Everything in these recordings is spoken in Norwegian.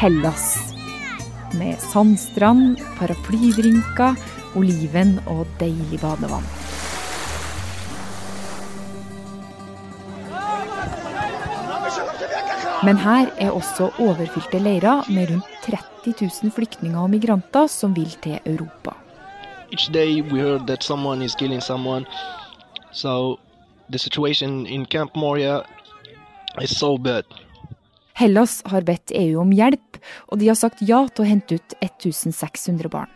Hellas. Med sandstrand, paraplydrinker, oliven og deilig badevann. Men her er også overfylte leirer med rundt 30 000 flyktninger og migranter som vil til Europa. So the situation in Camp Moria is so bad. Hellas har bedt EU om hjelp, og de har sagt ja til å hente ut 1600 barn.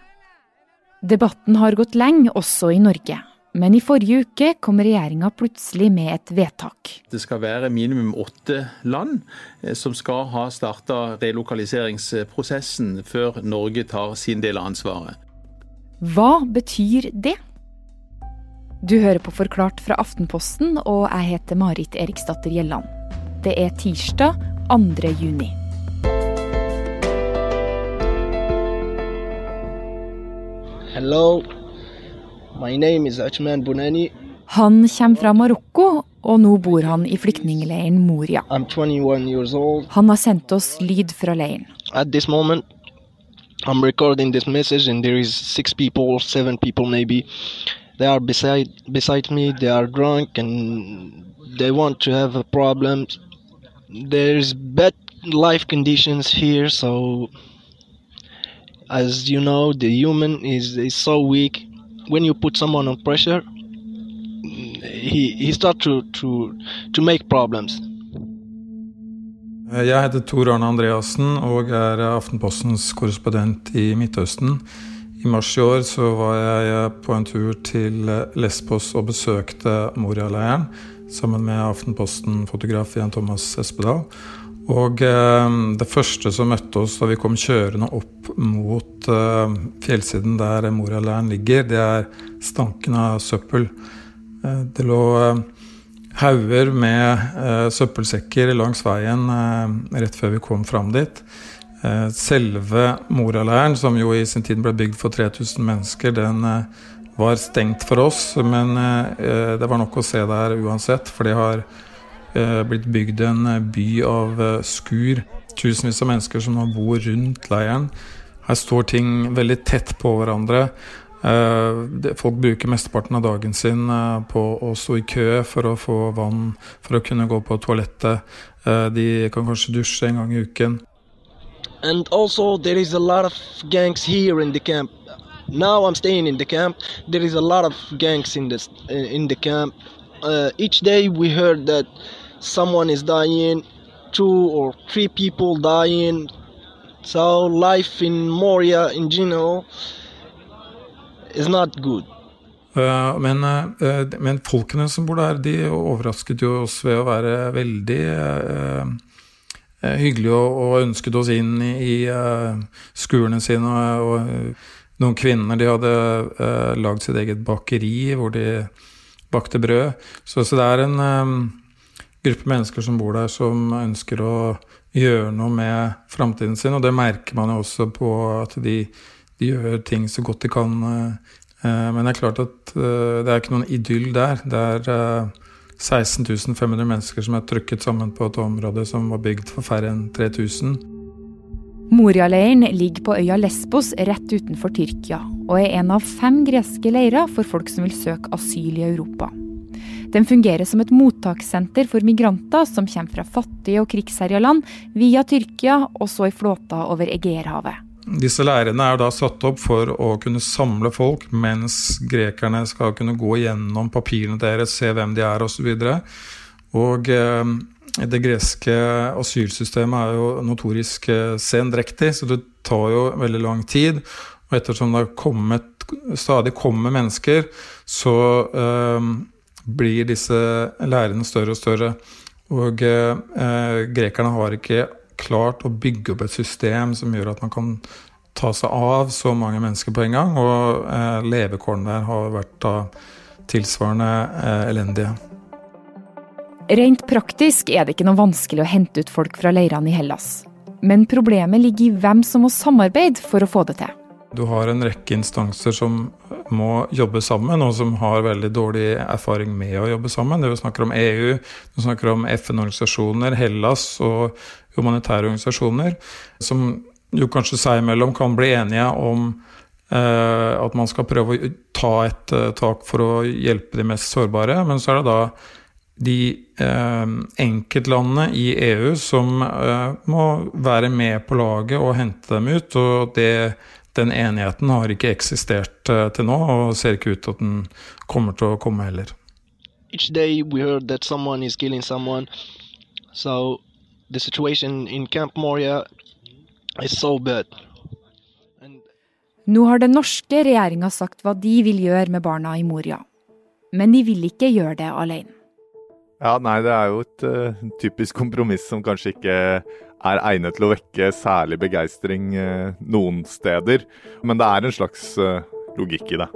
Debatten har gått lenge, også i Norge. Men i forrige uke kom regjeringa plutselig med et vedtak. Det skal være minimum åtte land eh, som skal ha starta relokaliseringsprosessen før Norge tar sin del av ansvaret. Hva betyr det? Du hører på Forklart fra Aftenposten, og jeg heter Marit Eriksdatter Gjelland. Det er tirsdag 2. juni. Hello, my name is Achman Bunani. Han kommer fra Marokko, og nå bor han i flyktningleiren Moria. I'm 21 years old. Han har sendt oss lyd fra leiren. At this moment, I'm recording this message, and there is six people, seven people maybe. They are beside beside me. They are drunk, and they want to have a problem. There's bad life conditions here, so as you know, the human is is so weak. When you put someone on pressure, he he start to to to make problems. Jeg heter Tor Arne Andreassen og er Aftenpostens korrespondent i Midtøsten. I mars i år så var jeg på en tur til Lesbos og besøkte Moria-leiren sammen med Aftenposten-fotograf Jan Thomas Espedal. Og eh, det første som møtte oss da vi kom kjørende opp mot eh, fjellsiden der Moria-leiren ligger, det er stanken av søppel. Eh, det lå eh, hauger med eh, søppelsekker langs veien eh, rett før vi kom fram dit. Selve Moria-leiren, som jo i sin tid ble bygd for 3000 mennesker, den eh, var stengt for oss. Men eh, det var nok å se der uansett, for det har eh, blitt bygd en eh, by av skur. Tusenvis av mennesker som nå bor rundt leiren. Her står ting veldig tett på hverandre. Folk bruker mesteparten av dagen sin på å stå i kø for å få vann, for å kunne gå på toalettet. De kan kanskje dusje en gang i uken. And also, there is a lot of gangs here. Now I'm staying in the camp. There is a lot of gangs in this in the camp. Uh, each day we heard that someone is dying, two or three people dying. So life in Moria in general is not good. Eh, Men, eh, men folkene som bor der, de overrasket jo oss ved å være veldig eh, eh, hyggelige og, ønsket oss inn i, eh, skurene sine. Og, eh, noen kvinner de hadde uh, lagd sitt eget bakeri hvor de bakte brød. Så, så det er en um, gruppe mennesker som bor der, som ønsker å gjøre noe med framtiden sin. Og det merker man jo også på at de, de gjør ting så godt de kan. eh, Men det er klart at uh, det er ikke noen idyll der. Det er uh, 16 500 mennesker som er trykket sammen på et område som var bygd for færre enn 3000. Moria-leiren ligger på øya Lesbos rett utenfor Tyrkia, og er en av fem greske leirer for folk som vil søke asyl i Europa. Den fungerer som et mottakssenter for migranter som kommer fra fattige og krigsherja land, via Tyrkia og så i flåta over Egeerhavet. Disse leirene er da satt opp for å kunne samle folk, mens grekerne skal kunne gå gjennom papirene deres, se hvem de er osv. Og så eh, det greske asylsystemet er jo notorisk eh, sendrektig, så det tar jo veldig lang tid. Og ettersom det kommet, stadig kommer mennesker, så eh, blir disse leirene større og større. Og eh, grekerne har ikke klart å bygge opp et system som gjør at man kan ta seg av så mange mennesker på en gang. Og eh, levekårene der har vært da tilsvarende eh, elendige. Rent praktisk er det ikke noe vanskelig å hente ut folk fra leirene i Hellas. Men problemet ligger i hvem som må samarbeide for å få det til. Du har en rekke instanser som må jobbe sammen, og som har veldig dårlig erfaring med å jobbe sammen. Det vi snakker om EU, vi snakker om FN-organisasjoner, Hellas og humanitære organisasjoner, som jo kanskje seg imellom kan bli enige om eh, at man skal prøve å ta et uh, tak for å hjelpe de mest sårbare. Men så er det da de eh, enkeltlandene i EU som eh, må være med på laget og hente dem ut. Og det den enigheten har ikke eksistert eh, til nå, og ser ikke ut til at den kommer til å komme heller. Each day we heard that someone is killing someone, so the situation in Camp Moria is so bad. Nå har den norske regjeringa sagt hva de vil gjøre med barna i Moria. Men de vil ikke gjøre det alene. Ja, nei, det er jo et uh, typisk kompromiss som kanskje ikke er egnet til å vekke særlig begeistring uh, noen steder. Men det er en slags uh, logikk i det.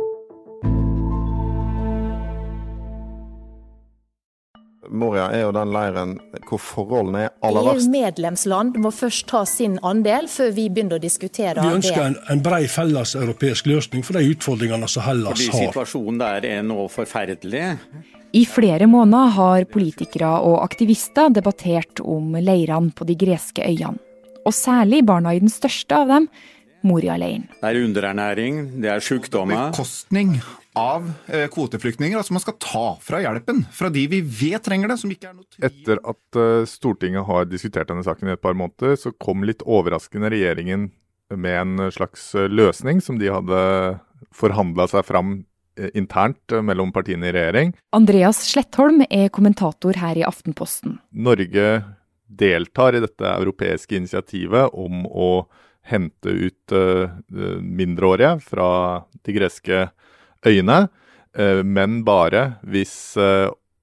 Moria er jo den leiren hvor forholdene er aller verst. EU-medlemsland må først ta sin andel før vi begynner å diskutere det. Vi ønsker en, en bred felles europeisk løsning for de utfordringene som Hellas Fordi har. Situasjonen der er nå forferdelig. I flere måneder har politikere og aktivister debattert om leirene på de greske øyene. Og særlig barna i den største av dem, Moria-leiren. Det er underernæring, det er sykdommer. Bekostning av eh, kvoteflyktninger. Altså man skal ta fra hjelpen fra de vi vet trenger det. som ikke er noe tvil. Etter at uh, Stortinget har diskutert denne saken i et par måneder, så kom litt overraskende regjeringen med en slags eh, løsning som de hadde forhandla seg fram Eh, internt eh, mellom partiene i regjering. Andreas Slettholm er kommentator her i Aftenposten. Norge deltar i dette europeiske initiativet om å hente ut uh, mindreårige fra de greske øyene, men bare hvis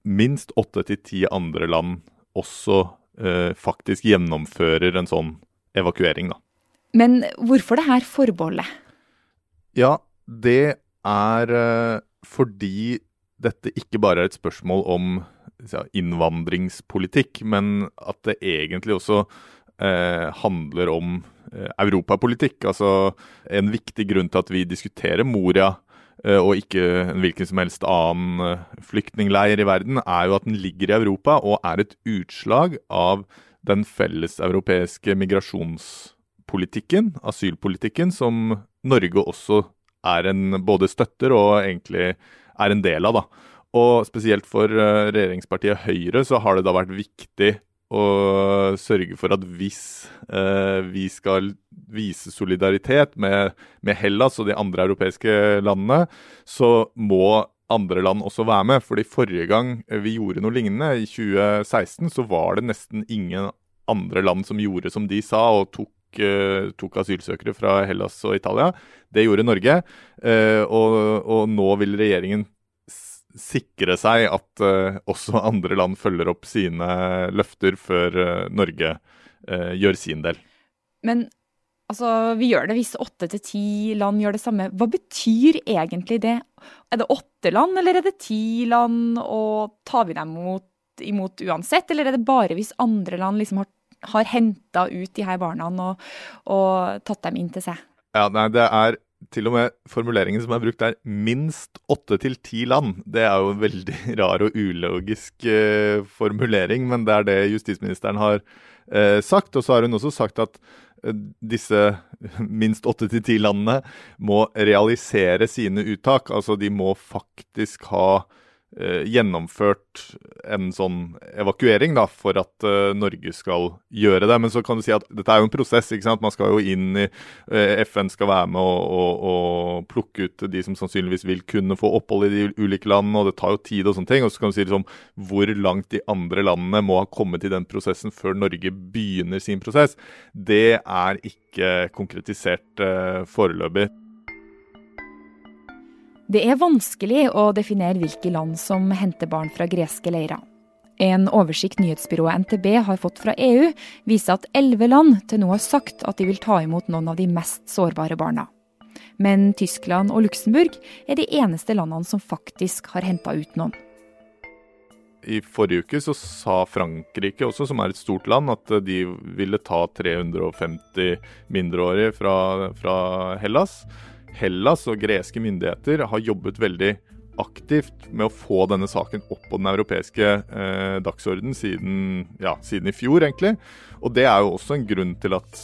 minst åtte til ti andre land også faktisk gjennomfører en sånn evakuering. Da. Men hvorfor det her forbeholdet? Ja, det er eh, fordi dette ikke bare er et spørsmål om innvandringspolitikk, men at det egentlig også eh, handler om eh, europapolitikk. Altså en viktig grunn til at vi diskuterer Moria eh, og ikke en hvilken som helst annen eh, flyktningleir i verden, er jo at den ligger i Europa og er et utslag av den felleseuropeiske migrasjonspolitikken, asylpolitikken, som Norge også er en både støtter og egentlig er en del av. da. Og spesielt for uh, regjeringspartiet Høyre så har det da vært viktig å sørge for at hvis eh, vi skal vise solidaritet med, med, Hellas og de andre europeiske landene, så må andre land også være med. Fordi forrige gang vi gjorde noe lignende, i 2016, så var det nesten ingen andre land som gjorde som de sa, og tok Eh, tok, asylsøkere fra Hellas og Italia. Det gjorde Norge. Eh, og, og nå vil regjeringen sikre seg at uh, også andre land følger opp sine løfter før Norge gjør sin del. Men altså, vi gjør det hvis åtte til ti land gjør det samme. Hva betyr egentlig det? Er det åtte land, eller er det ti land, og tar vi dem imot, imot uansett? Eller er det bare hvis andre land liksom har har henta ut de her barna og, og, tatt dem inn til seg. Ja, nei, det er til og med formuleringen som er brukt er minst åtte til ti land. Det er jo en veldig rar og ulogisk eh, formulering, men det er det justisministeren har eh, sagt. Og så har hun også sagt at eh, disse minst åtte til ti landene må realisere sine uttak. Altså de må faktisk ha gjennomført en sånn evakuering da, for at uh, Norge skal gjøre det. Men så kan du si at dette er jo en prosess. ikke sant? Man skal jo inn i uh, FN skal være med og, og, og, plukke ut de som sannsynligvis vil kunne få opphold i de ulike landene, og det tar jo tid og sånne ting. Og så kan du si liksom, hvor langt de andre landene må ha kommet i den prosessen før Norge begynner sin prosess. Det er ikke konkretisert uh, foreløpig. Det er vanskelig å definere hvilke land som henter barn fra greske leirer. En oversikt nyhetsbyrået NTB har fått fra EU, viser at elleve land til nå har sagt at de vil ta imot noen av de mest sårbare barna. Men Tyskland og Luxembourg er de eneste landene som faktisk har henta ut noen. i forrige uke så sa Frankrike også, som er et stort land, at de ville ta 350 mindreårige fra, fra Hellas. Hellas og greske myndigheter har jobbet veldig aktivt med å få denne saken opp på den europeiske eh, dagsorden siden, ja, siden, i fjor, egentlig. Og det er jo også en grunn til at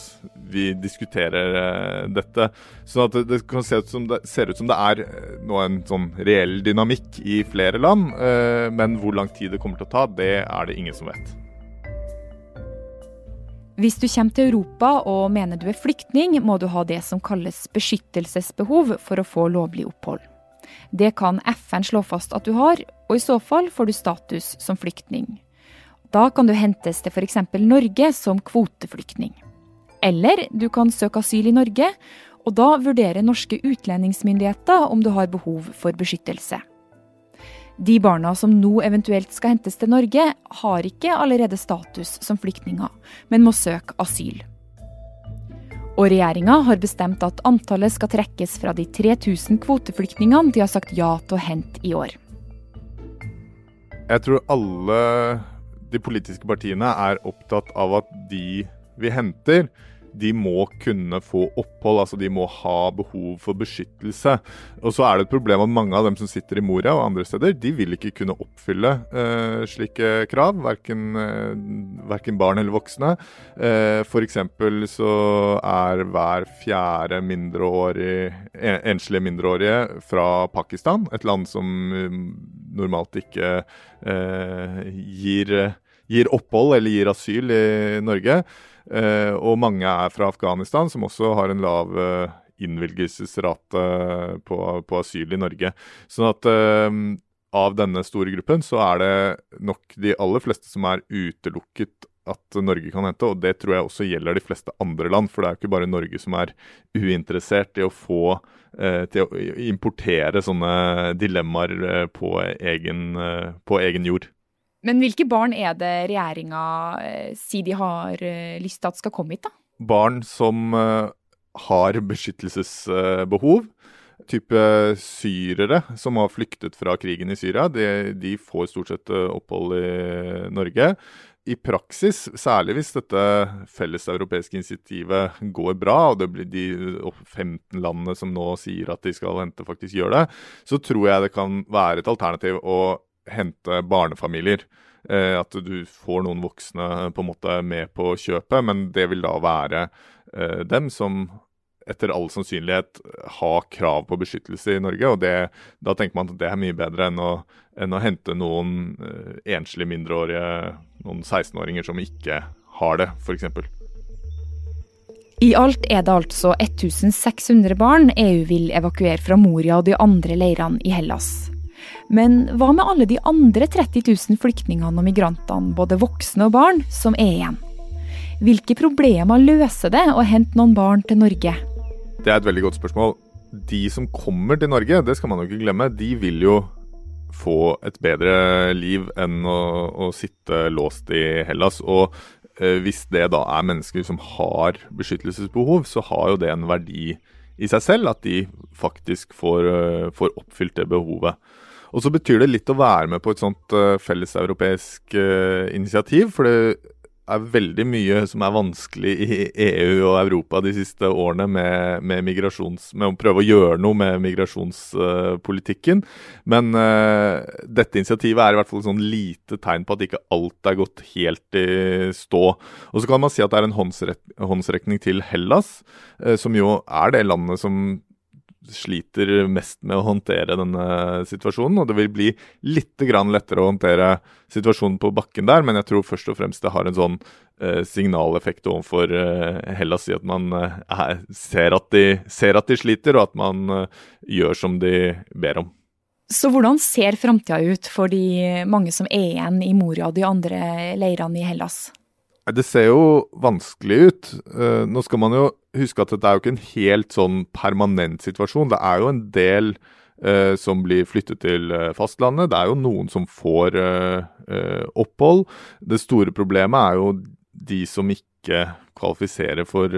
vi diskuterer eh, dette. Sånn at det, det kan se ut som det, ser ut som det er eh, nå en sånn reell dynamikk i flere land. Eh, men hvor lang tid det kommer til å ta, det er det ingen som vet. Hvis du kommer til Europa og mener du er flyktning, må du ha det som kalles beskyttelsesbehov for å få lovlig opphold. Det kan FN slå fast at du har, og i så fall får du status som flyktning. Da kan du hentes til f.eks. Norge som kvoteflyktning. Eller du kan søke asyl i Norge, og da vurderer norske utlendingsmyndigheter om du har behov for beskyttelse. De barna som nå eventuelt skal hentes til Norge, har ikke allerede status som flyktninger, men må søke asyl. Og regjeringa har bestemt at antallet skal trekkes fra de 3000 kvoteflyktningene de har sagt ja til å hente i år. Jeg tror alle de politiske partiene er opptatt av at de vi henter, de må kunne få opphold, altså de må ha behov for beskyttelse. Og så er det et problem at mange av dem som sitter i Moria og andre steder, de vil ikke kunne oppfylle uh, slike krav. Verken, verken, barn eller voksne. Uh, F.eks. så er hver fjerde mindreårig, en, enslige mindreårige fra Pakistan, et land som um, normalt ikke uh, gir, gir opphold eller gir asyl i Norge. Uh, og mange er fra Afghanistan, som også har en lav uh, innvilgelsesrate på, på, asyl i Norge. Sånn at av denne store gruppen så er det nok de aller fleste som er utelukket at Norge kan hente, og det tror jeg også gjelder de fleste andre land. For det er jo ikke bare Norge som er uinteressert i å få til å importere sånne dilemmaer på egen, på egen jord. Men hvilke barn er det regjeringa eh, sier de har eh, lyst til at skal komme hit, da? Barn som eh, har beskyttelsesbehov. Type syrere som har flyktet fra krigen i Syria. De, de får stort sett opphold i Norge. I praksis, særlig hvis dette felleseuropeiske initiativet går bra, og det blir de 15 landene som nå sier at de skal hente, faktisk gjør det, så tror jeg det kan være et alternativ å hente barnefamilier. Eh, at du får noen voksne på en måte med på kjøpet, men det vil da være eh, dem som etter all sannsynlighet har krav på beskyttelse i Norge. og det, Da tenker man at det er mye bedre enn å, enn å hente noen eh, enslige mindreårige, noen 16-åringer som ikke har det, f.eks. I alt er det altså 1600 barn EU vil evakuere fra Moria og de andre leirene i Hellas. Men hva med alle de andre 30 000 flyktningene og migrantene, både voksne og barn, som er igjen? Hvilke problemer løser det å hente noen barn til Norge? Det er et veldig godt spørsmål. De som kommer til Norge, det skal man jo ikke glemme, de vil jo få et bedre liv enn å, å sitte låst i Hellas. Og eh, hvis det da er mennesker som har beskyttelsesbehov, så har jo det en verdi i seg selv at de faktisk får, uh, får oppfylt det behovet. Og så betyr det litt å være med på et sånt uh, felleseuropeisk uh, initiativ. For det er veldig mye som er vanskelig i EU og Europa de siste årene med, med, med å prøve å gjøre noe med migrasjonspolitikken. Men uh, dette initiativet er i hvert fall sånn lite tegn på at ikke alt er gått helt i stå. Og så kan man si at det er en håndsrekning til Hellas, uh, som jo er det landet som sliter mest med å håndtere denne situasjonen. Og det vil bli litt lettere å håndtere situasjonen på bakken der, men jeg tror først og fremst det har en sånn eh, signaleffekt overfor eh, Hellas i at man eh, ser, at de, ser, at de, sliter, og at man eh, gjør som de ber om. Så hvordan ser framtida ut for de mange som er igjen i Moria og de andre leirene i Hellas? Det ser jo vanskelig ut. Uh, nå skal man jo huske at dette er jo ikke en helt sånn permanent situasjon. Det er jo en del uh, som blir flyttet til uh, fastlandet. Det er jo noen som får opphold. Det store problemet er jo de som ikke kvalifiserer for,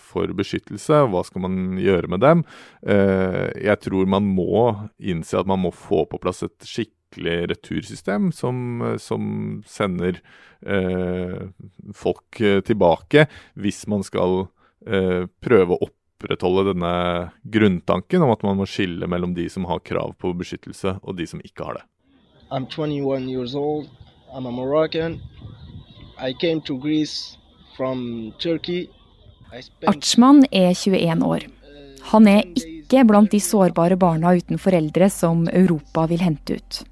for, beskyttelse. Hva skal man gjøre med dem? Jeg tror man må innse at man må få på plass et skikkelig skikkelig retursystem som, som sender eh, folk tilbake, hvis man skal eh, prøve å opprettholde denne grunntanken om at man må skille mellom de som har krav på beskyttelse, og de som ikke har det. I'm 21 years old. I'm a Moroccan. I came to Greece from Turkey. Artsman er 21 år. Han er ikke blant de sårbare barna uten foreldre som Europa vil hente ut.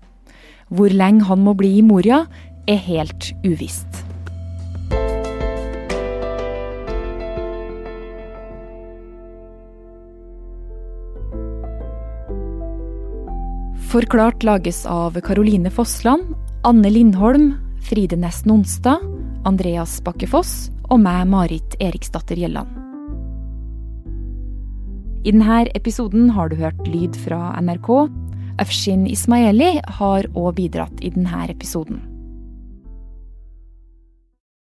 Hvor lenge han må bli i Moria, er helt uvisst. Forklart lages av Caroline Fossland, Anne Lindholm, Fride Nesten Onsdag, Andreas Bakkefoss og meg, Marit Eriksdatter Gjelland. I denne episoden har du hørt lyd fra NRK. Afshin Ismaeli har òg bidratt i denne episoden.